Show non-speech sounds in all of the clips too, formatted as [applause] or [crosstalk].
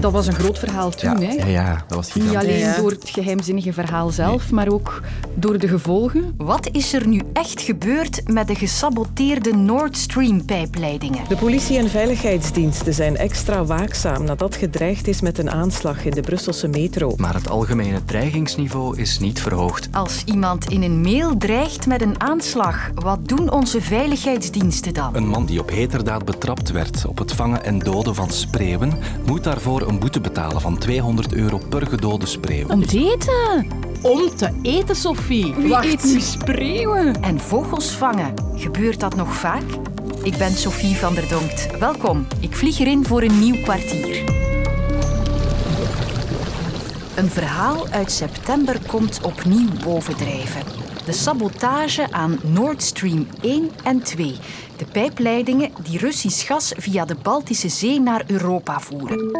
Dat was een groot verhaal toen. Ja, hè? ja, ja, dat was Niet alleen Ja, ja. door het geheimzinnige verhaal zelf, maar ook door de gevolgen. Wat is er nu echt gebeurd met de gesaboteerde Nord Stream-pijpleidingen? De politie en veiligheidsdiensten zijn extra waakzaam nadat gedreigd is met een aanslag in de Brusselse metro. Maar het algemene dreigingsniveau is niet verhoogd. Als iemand in een mail dreigt met een aanslag, wat doen onze veiligheidsdiensten dan? Een man die op heterdaad betrapt werd op het vangen en doden van spreeuwen, moet daarvoor een boete betalen van 200 euro per gedode spreeuw. Om te eten. Om te eten, Sophie. Wie Wacht. eet nu spreeuwen? En vogels vangen, gebeurt dat nog vaak? Ik ben Sophie van der Donkt. Welkom, ik vlieg erin voor een nieuw kwartier. Een verhaal uit september komt opnieuw bovendrijven. De sabotage aan Nord Stream 1 en 2. De pijpleidingen die Russisch gas via de Baltische Zee naar Europa voeren.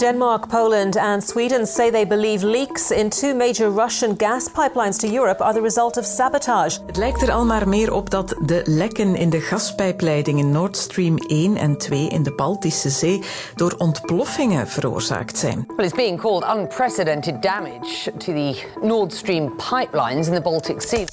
Denmark, Poland, and Sweden say they believe leaks in two major Russian gas pipelines to Europe are the result of sabotage. Het lijkt er al maar meer op dat de lekken in de gaspijpleidingen Nord Stream 1 en 2 in de Baltische Zee door ontploffingen veroorzaakt zijn. Well, it's being called unprecedented damage to the Nord Stream pipelines in the Baltic Sea.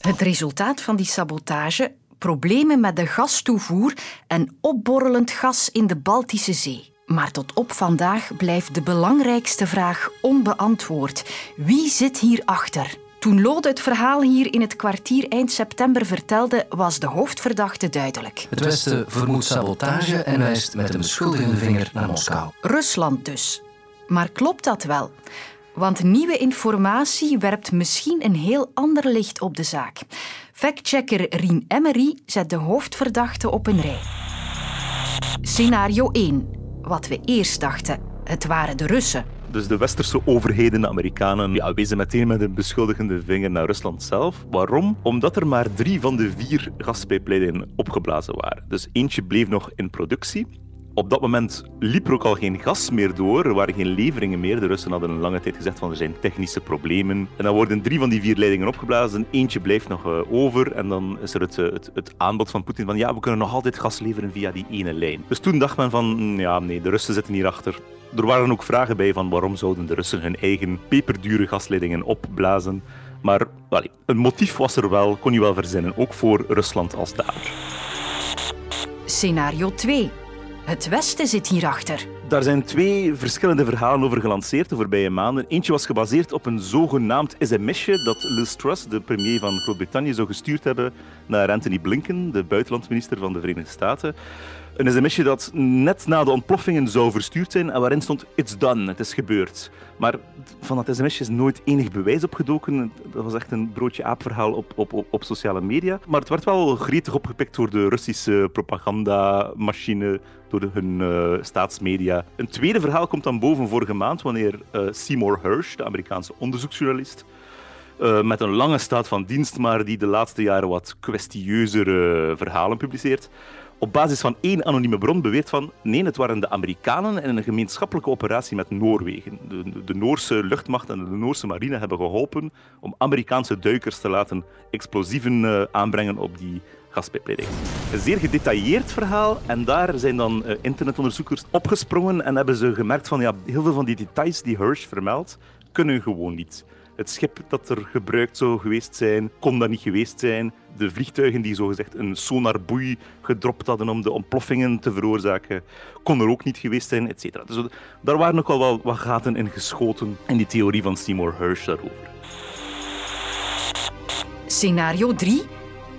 Het resultaat van die sabotage? Problemen met de gastoevoer en opborrelend gas in de Baltische Zee. Maar tot op vandaag blijft de belangrijkste vraag onbeantwoord. Wie zit hierachter? Toen Lode het verhaal hier in het kwartier eind september vertelde, was de hoofdverdachte duidelijk. Het Westen vermoedt sabotage en wijst met een beschuldigende vinger naar Moskou. Rusland dus. Maar klopt dat wel? Want nieuwe informatie werpt misschien een heel ander licht op de zaak. Factchecker Rien Emery zet de hoofdverdachte op een rij. Scenario 1. Wat we eerst dachten. Het waren de Russen. Dus de westerse overheden, de Amerikanen, ja, wezen meteen met een beschuldigende vinger naar Rusland zelf. Waarom? Omdat er maar drie van de vier gaspijpleidingen opgeblazen waren. Dus eentje bleef nog in productie. Op dat moment liep er ook al geen gas meer door. Er waren geen leveringen meer. De Russen hadden een lange tijd gezegd van er zijn technische problemen. En dan worden drie van die vier leidingen opgeblazen. Eentje blijft nog eh, over. En dan is er het, eh, het, het aanbod van Poetin van ja, we kunnen nog altijd gas leveren via die ene lijn. Dus toen dacht men van mm, ja, nee, de Russen zitten hierachter. Er waren ook vragen bij van waarom zouden de Russen hun eigen peperdure gasleidingen opblazen. Maar allee, een motief was er wel, kon je wel verzinnen, ook voor Rusland als dader. Scenario 2. Het Westen zit hierachter. Daar zijn twee verschillende verhalen over gelanceerd de voorbije maanden. Eentje was gebaseerd op een zogenaamd sms'je dat Liz Truss, de premier van Groot-Brittannië, zou gestuurd hebben naar Anthony Blinken, de buitenlandminister van de Verenigde Staten. Een sms'je dat net na de ontploffingen zou verstuurd zijn en waarin stond It's done, het is gebeurd. Maar van dat sms'je is nooit enig bewijs opgedoken. Dat was echt een broodje aapverhaal op, op, op, sociale media. Maar het werd wel gretig opgepikt door de Russische propagandamachine, door hun eh, staatsmedia. Een tweede verhaal komt dan boven vorige maand wanneer eh, Seymour Hersh, de Amerikaanse onderzoeksjournalist, eh, met een lange staat van dienst, maar die de laatste jaren wat kwestieuzere verhalen publiceert, op basis van één anonieme bron beweert van nee, het waren de Amerikanen in een gemeenschappelijke operatie met Noorwegen. De, de- de Noorse luchtmacht en de Noorse marine hebben geholpen om Amerikaanse duikers te laten explosieven eh, aanbrengen op die gaspijpleiding. Een zeer gedetailleerd verhaal en daar zijn dan eh, internetonderzoekers opgesprongen en hebben ze gemerkt van ja, heel veel van die details die Hirsch vermeldt, kunnen gewoon niet. Het schip dat er gebruikt zou geweest zijn, kon dat niet geweest zijn. De vliegtuigen die zogezegd een sonarboei gedropt hadden om de ontploffingen te veroorzaken, kon er ook niet geweest zijn, et cetera. Dus daar waren ook al wel wat gaten in geschoten in die theorie van Seymour Hersh daarover. Scenario 3.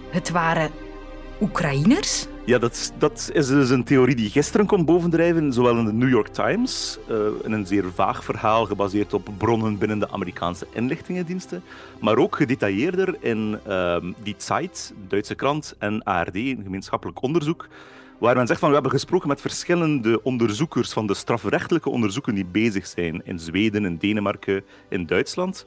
Het waren Oekraïners. Ja, dat, dat is dus een theorie die gisteren kon bovendrijven, zowel in de New York Times, eh, in een zeer vaag verhaal gebaseerd op bronnen binnen de Amerikaanse inlichtingendiensten, maar ook gedetailleerder in ehm, Die Zeit, Duitse krant, en ARD, een gemeenschappelijk onderzoek, waar men zegt van we hebben gesproken met verschillende onderzoekers van de strafrechtelijke onderzoeken die bezig zijn in Zweden, in Denemarken, in Duitsland.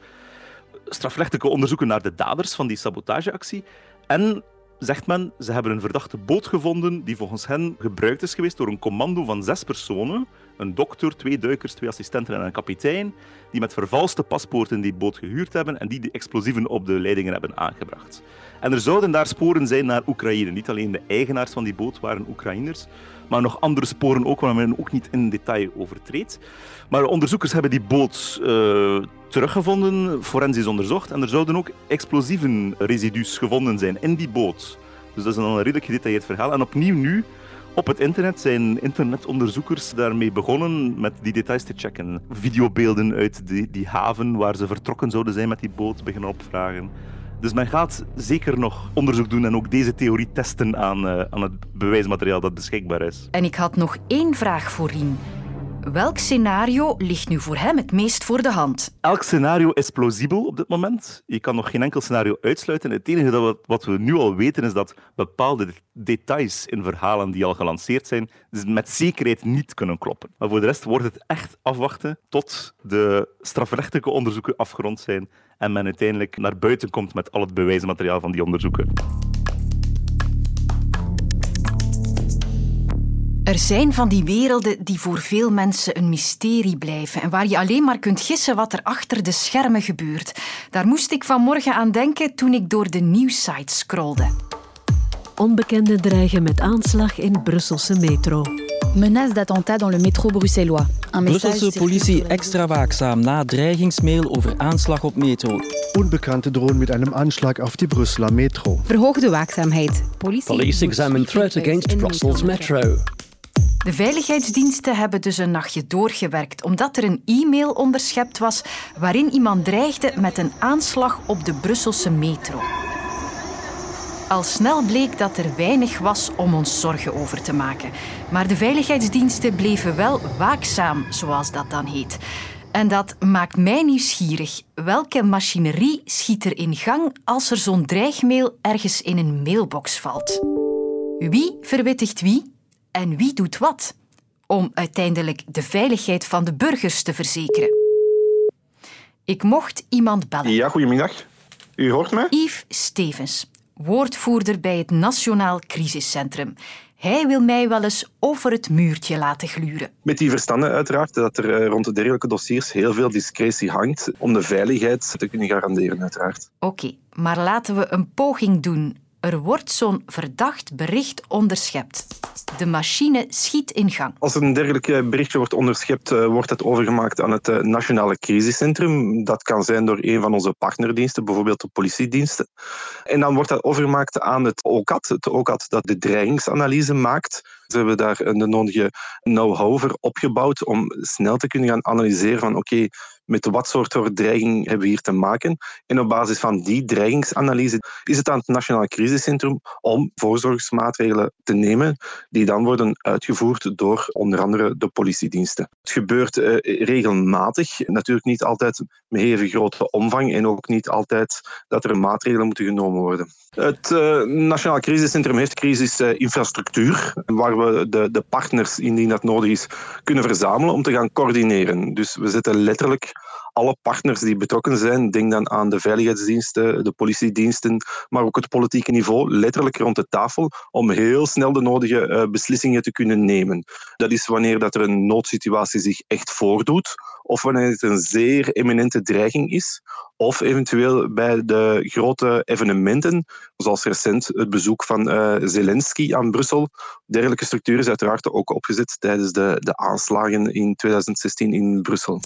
Strafrechtelijke onderzoeken naar de daders van die sabotageactie. En zegt men, ze hebben een verdachte boot gevonden die volgens hen gebruikt is geweest door een commando van zes personen een dokter, twee duikers, twee assistenten en een kapitein, die met vervalste paspoorten die boot gehuurd hebben en die de explosieven op de leidingen hebben aangebracht. En er zouden daar sporen zijn naar Oekraïne. Niet alleen de eigenaars van die boot waren Oekraïners, maar nog andere sporen ook, waar men ook niet in detail overtreedt. Maar onderzoekers hebben die boot uh, teruggevonden, forensisch onderzocht, en er zouden ook explosieven residu's gevonden zijn in die boot. Dus dat is een redelijk gedetailleerd verhaal. En opnieuw nu, op het internet zijn internetonderzoekers daarmee begonnen met die details te checken. Videobeelden uit die, die haven waar ze vertrokken zouden zijn met die boot beginnen opvragen. Dus men gaat zeker nog onderzoek doen en ook deze theorie testen aan, uh, aan het bewijsmateriaal dat beschikbaar is. En ik had nog één vraag voor Rien. Welk scenario ligt nu voor hem het meest voor de hand? Elk scenario is plausibel op dit moment. Je kan nog geen enkel scenario uitsluiten. Het enige dat we, wat we nu al weten is dat bepaalde details in verhalen die al gelanceerd zijn, met zekerheid niet kunnen kloppen. Maar voor de rest wordt het echt afwachten tot de strafrechtelijke onderzoeken afgerond zijn en men uiteindelijk naar buiten komt met al het bewijsmateriaal van die onderzoeken. Er zijn van die werelden die voor veel mensen een mysterie blijven en waar je alleen maar kunt gissen wat er achter de schermen gebeurt. Daar moest ik vanmorgen aan denken toen ik door de nieuwsites scrolde. Onbekenden dreigen met aanslag in Brusselse metro. Menace d'attentat dans le métro bruxellois. Brusselse politie extra waakzaam na dreigingsmail over aanslag op metro. Unbekannte drohen mit einem Anschlag auf die Brüsseler Metro. Verhoogde waakzaamheid. Police examine threat against Brussels metro. De veiligheidsdiensten hebben dus een nachtje doorgewerkt omdat er een e-mail onderschept was waarin iemand dreigde met een aanslag op de Brusselse metro. Al snel bleek dat er weinig was om ons zorgen over te maken. Maar de veiligheidsdiensten bleven wel waakzaam, zoals dat dan heet. En dat maakt mij nieuwsgierig. Welke machinerie schiet er in gang als er zo'n dreigmail ergens in een mailbox valt? Wie verwittigt wie? En wie doet wat om uiteindelijk de veiligheid van de burgers te verzekeren. Ik mocht iemand bellen. Ja, goedemiddag. U hoort me? Yves Stevens, woordvoerder bij het Nationaal Crisiscentrum. Hij wil mij wel eens over het muurtje laten gluren. Met die verstanden uiteraard dat er eh, rond de dergelijke dossiers heel veel discretie hangt om de veiligheid te kunnen garanderen uiteraard. Oké, maar laten we een poging doen er wordt zo'n verdacht bericht onderschept. De machine schiet in gang. Als een dergelijk eh, berichtje wordt onderschept, eh, wordt het overgemaakt aan het eh, Nationale Crisiscentrum. Dat kan zijn door een van onze partnerdiensten, bijvoorbeeld de politiediensten. En dan wordt dat overgemaakt aan het OCAT, het OCAT dat de dreigingsanalyse maakt. Ze hebben daar de nodige know-how voor opgebouwd om snel te kunnen gaan analyseren van oké, met wat soort dreiging hebben we hier te maken. En op basis van die dreigingsanalyse is het aan het Nationaal Crisiscentrum om voorzorgsmaatregelen te nemen die dan worden uitgevoerd door onder andere de politiediensten. Het gebeurt uh, regelmatig, natuurlijk niet altijd met even grote omvang en ook niet altijd dat er maatregelen moeten genomen worden. Het uh, Nationaal Crisiscentrum heeft crisisinfrastructuur, waar we de, de partners, indien dat nodig is, kunnen verzamelen om te gaan coördineren. Dus we zetten letterlijk alle partners die betrokken zijn, denk dan aan de veiligheidsdiensten, de politiediensten, maar ook het politieke niveau, letterlijk rond de tafel om heel snel de nodige uh, beslissingen te kunnen nemen. Dat is wanneer dat er een noodsituatie zich echt voordoet, of wanneer het een zeer eminente dreiging is, of eventueel bij de grote evenementen, zoals recent het bezoek van uh, Zelensky aan Brussel. Dergelijke structuur is uiteraard ook opgezet tijdens de, de aanslagen in 2016 in Brussel.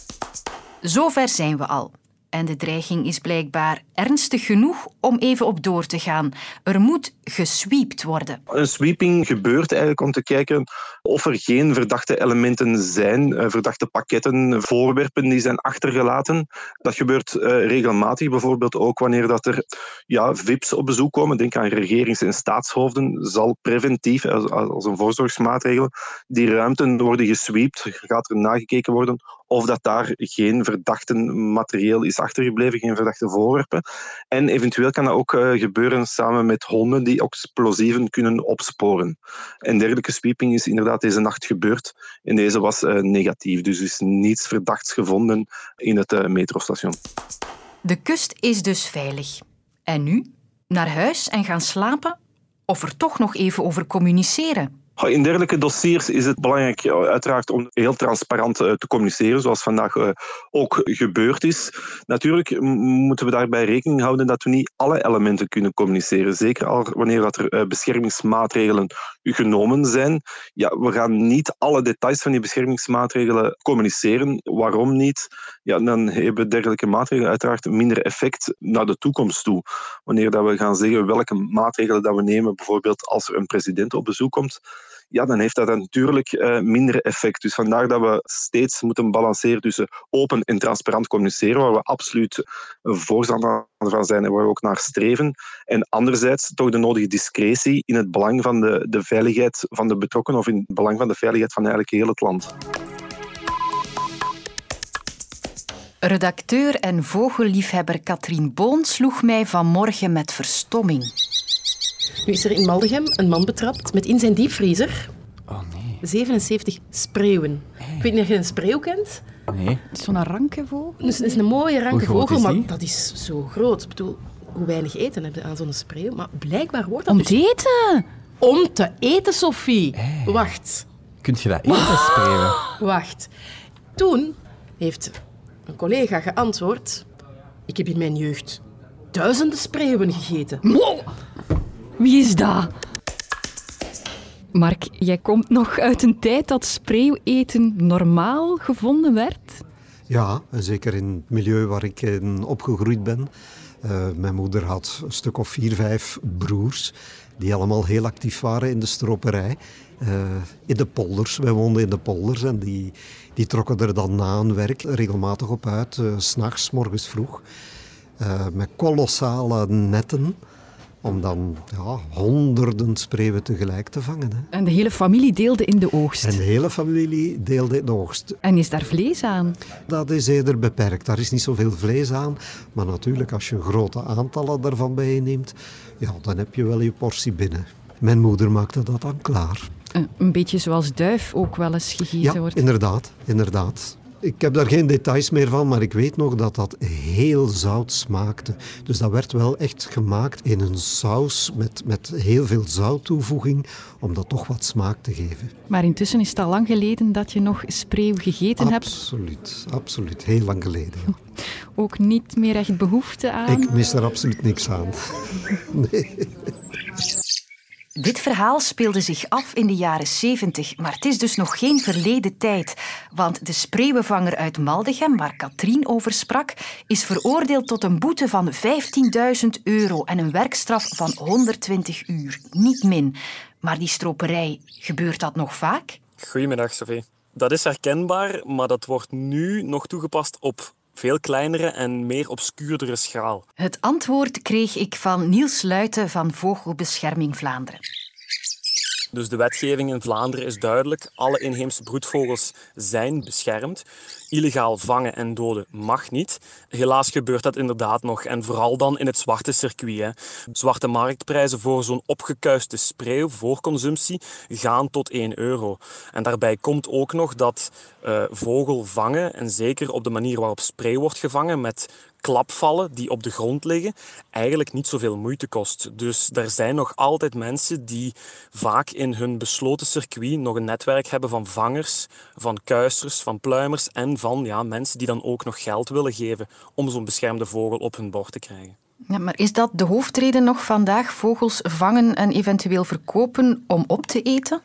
Zover zijn we al. En de dreiging is blijkbaar ernstig genoeg om even op door te gaan. Er moet gesweept worden. Een sweeping gebeurt eigenlijk om te kijken of er geen verdachte elementen zijn, eh, verdachte pakketten, voorwerpen die zijn achtergelaten. Dat gebeurt uh, regelmatig, bijvoorbeeld ook wanneer dat er ja, VIP's op bezoek komen. Denk aan regerings- en staatshoofden. Zal preventief, als, als een voorzorgsmaatregel, die ruimten worden gesweept. Gaat er nagekeken worden of dat daar geen verdachte materieel is achtergebleven, geen verdachte voorwerpen. En eventueel kan dat ook uh, gebeuren samen met honden die explosieven kunnen opsporen. En dergelijke sweeping is inderdaad deze nacht gebeurd. En deze was uh, negatief, dus is niets verdachts gevonden in het uh, metrostation. De kust is dus veilig. En nu? Naar huis en gaan slapen? Of er toch nog even over communiceren? In dergelijke dossiers is het belangrijk uiteraard om heel transparant te communiceren, zoals vandaag ook gebeurd is. Natuurlijk moeten we daarbij rekening houden dat we niet alle elementen kunnen communiceren. Zeker al wanneer er beschermingsmaatregelen genomen zijn. Ja, we gaan niet alle details van die beschermingsmaatregelen communiceren. Waarom niet? Ja, dan hebben dergelijke maatregelen uiteraard minder effect naar de toekomst toe. Wanneer dat we gaan zeggen welke maatregelen dat we nemen, bijvoorbeeld als er een president op bezoek komt, ja, dan heeft dat natuurlijk uh, minder effect. Dus vandaar dat we steeds moeten balanceren tussen open en transparant communiceren, waar we absoluut voorstander van zijn en waar we ook naar streven. En anderzijds toch de nodige discretie in het belang van de, de veiligheid van de betrokkenen of in het belang van de veiligheid van eigenlijk heel het land. Redacteur en vogelliefhebber Katrien Boon sloeg mij vanmorgen met verstomming. Nu is er in Maldegem een man betrapt met in zijn diepvriezer oh, nee. 77 spreeuwen. Ik weet niet of je een spreeuw kent. Nee. Zo'n ranke vogel? Dus het is een mooie ranke vogel, maar dat is zo groot. Ik bedoel, hoe weinig eten heb je aan zo'n spreeuw? Maar blijkbaar wordt dat Om dus... te eten? Om te eten, Sophie. Wacht. Kunt je dat eten, [gasps] spreeuwen? Wacht. Toen heeft een collega geantwoord... Ik heb in mijn jeugd duizenden spreeuwen gegeten. Wie is dat? Mark, jij komt nog uit een tijd dat spreeuweten normaal gevonden werd? Ja, zeker in het milieu waar ik in opgegroeid ben. Uh, mijn moeder had een stuk of vier, vijf broers die allemaal heel actief waren in de stroperij. Uh, in de polders, wij woonden in de polders en die, die trokken er dan na een werk regelmatig op uit, uh, s'nachts, morgens vroeg. met kolossale netten om dan ja, honderden spreeuwen tegelijk te vangen. Hè. En de hele familie deelde in de oogst? En de hele familie deelde in de oogst. En is daar vlees aan? Dat is eerder beperkt. Daar is niet zoveel vlees aan. Maar natuurlijk, als je grote aantallen daarvan bijneemt, ja, dan heb je wel je portie binnen. Mijn moeder maakte dat dan klaar. Eh, een beetje zoals duif ook wel eens gegeten ja, wordt. inderdaad, inderdaad. Ik heb daar geen details meer van, maar ik weet nog dat dat heel zout smaakte. Dus dat werd wel echt gemaakt in een saus met, met heel veel zouttoevoeging, om dat toch wat smaak te geven. Maar intussen is het al lang geleden dat je nog spreeuw gegeten hebt? Absoluut, absoluut. Heel lang geleden. Ja. [laughs] Ook niet meer echt behoefte aan? Ik mis er absoluut niks aan. [laughs] Nee. Dit verhaal speelde zich af in de jaren 70, maar het is dus nog geen verleden tijd. Want de spreeuwenvanger uit Maldegem, waar Katrien over sprak, is veroordeeld tot een boete van 15.000 euro en een werkstraf van 120 uur. Niet min. Maar die stroperij, gebeurt dat nog vaak? Goedemiddag, Sophie. Dat is herkenbaar, maar dat wordt nu nog toegepast op veel kleinere en meer obscuurdere schaal. Het antwoord kreeg ik van Niels Luiten van Vogelbescherming Vlaanderen. Dus de wetgeving in Vlaanderen is duidelijk. Alle inheemse broedvogels zijn beschermd. Illegaal vangen en doden mag niet. Helaas gebeurt dat inderdaad nog. En vooral dan in het zwarte circuit. Hè. Zwarte marktprijzen voor zo'n opgekuiste spreeuw voor consumptie gaan tot 1 euro. En daarbij komt ook nog dat uh, vogel vangen, en zeker op de manier waarop spreeuw wordt gevangen, met klapvallen die op de grond liggen, eigenlijk niet zoveel moeite kost. Dus er zijn nog altijd mensen die vaak in hun besloten circuit nog een netwerk hebben van vangers, van kuisters, van pluimers en van ja, mensen die dan ook nog geld willen geven om zo'n beschermde vogel op hun bord te krijgen. Ja, maar is dat de hoofdreden nog vandaag, vogels vangen en eventueel verkopen om op te eten?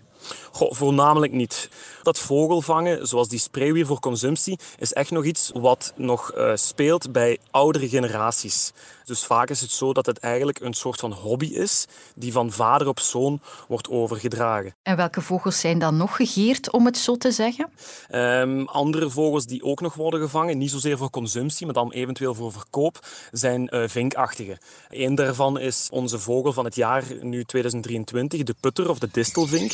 Goh, voornamelijk niet. Dat vogelvangen, zoals die spreeuw voor consumptie, is echt nog iets wat nog uh, speelt bij oudere generaties. Dus vaak is het zo dat het eigenlijk een soort van hobby is die van vader op zoon wordt overgedragen. En welke vogels zijn dan nog gegeerd, om het zo te zeggen? Um, andere vogels die ook nog worden gevangen, niet zozeer voor consumptie, maar dan eventueel voor verkoop, zijn uh, vinkachtige. Een daarvan is onze vogel van het jaar nu 2023, de putter of de distelvink.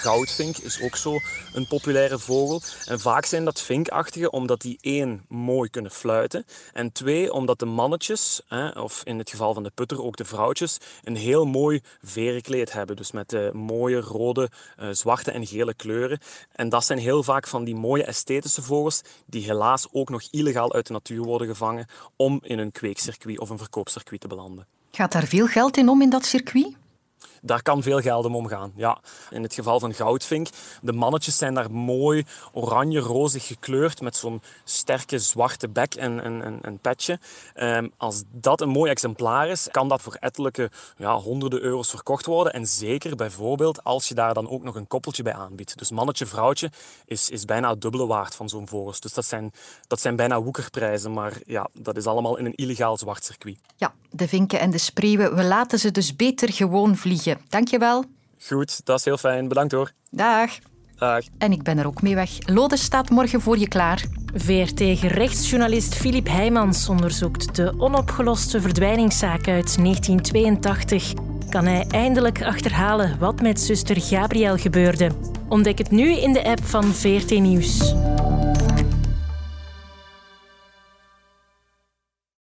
Goudvink is ook zo een populaire vogel. En vaak zijn dat vinkachtige omdat die één, mooi kunnen fluiten. En twee, omdat de mannetjes, of in het geval van de putter ook de vrouwtjes, een heel mooi verenkleed hebben. Dus met de mooie rode, eh, zwarte en gele kleuren. En dat zijn heel vaak van die mooie esthetische vogels die helaas ook nog illegaal uit de natuur worden gevangen om in een kweekcircuit of een verkoopcircuit te belanden. Gaat daar veel geld in om in dat circuit? Daar kan veel geld om omgaan. Ja, in het geval van goudvink, de mannetjes zijn daar mooi oranje-rozig gekleurd met zo'n sterke zwarte bek en een petje. Ehm, als dat een mooi exemplaar is, kan dat voor ettelijke ja, honderden euro's verkocht worden. En zeker bijvoorbeeld als je daar dan ook nog een koppeltje bij aanbiedt. Dus mannetje-vrouwtje is, is bijna het dubbele waard van zo'n vogels. Dus dat zijn, dat zijn bijna woekerprijzen, maar ja, dat is allemaal in een illegaal zwart circuit. Ja, de vinken en de spreeuwen, we laten ze dus beter gewoon vliegen. Dankjewel. Goed, dat is heel fijn. Bedankt hoor. Dag. Dag. En ik ben er ook mee weg. Lode staat morgen voor je klaar. VRT-gerechtsjournalist Filip Heijmans onderzoekt de onopgeloste verdwijningszaak uit 1982. Kan hij eindelijk achterhalen wat met zuster Gabriel gebeurde? Ontdek het nu in de app van VRT Nieuws.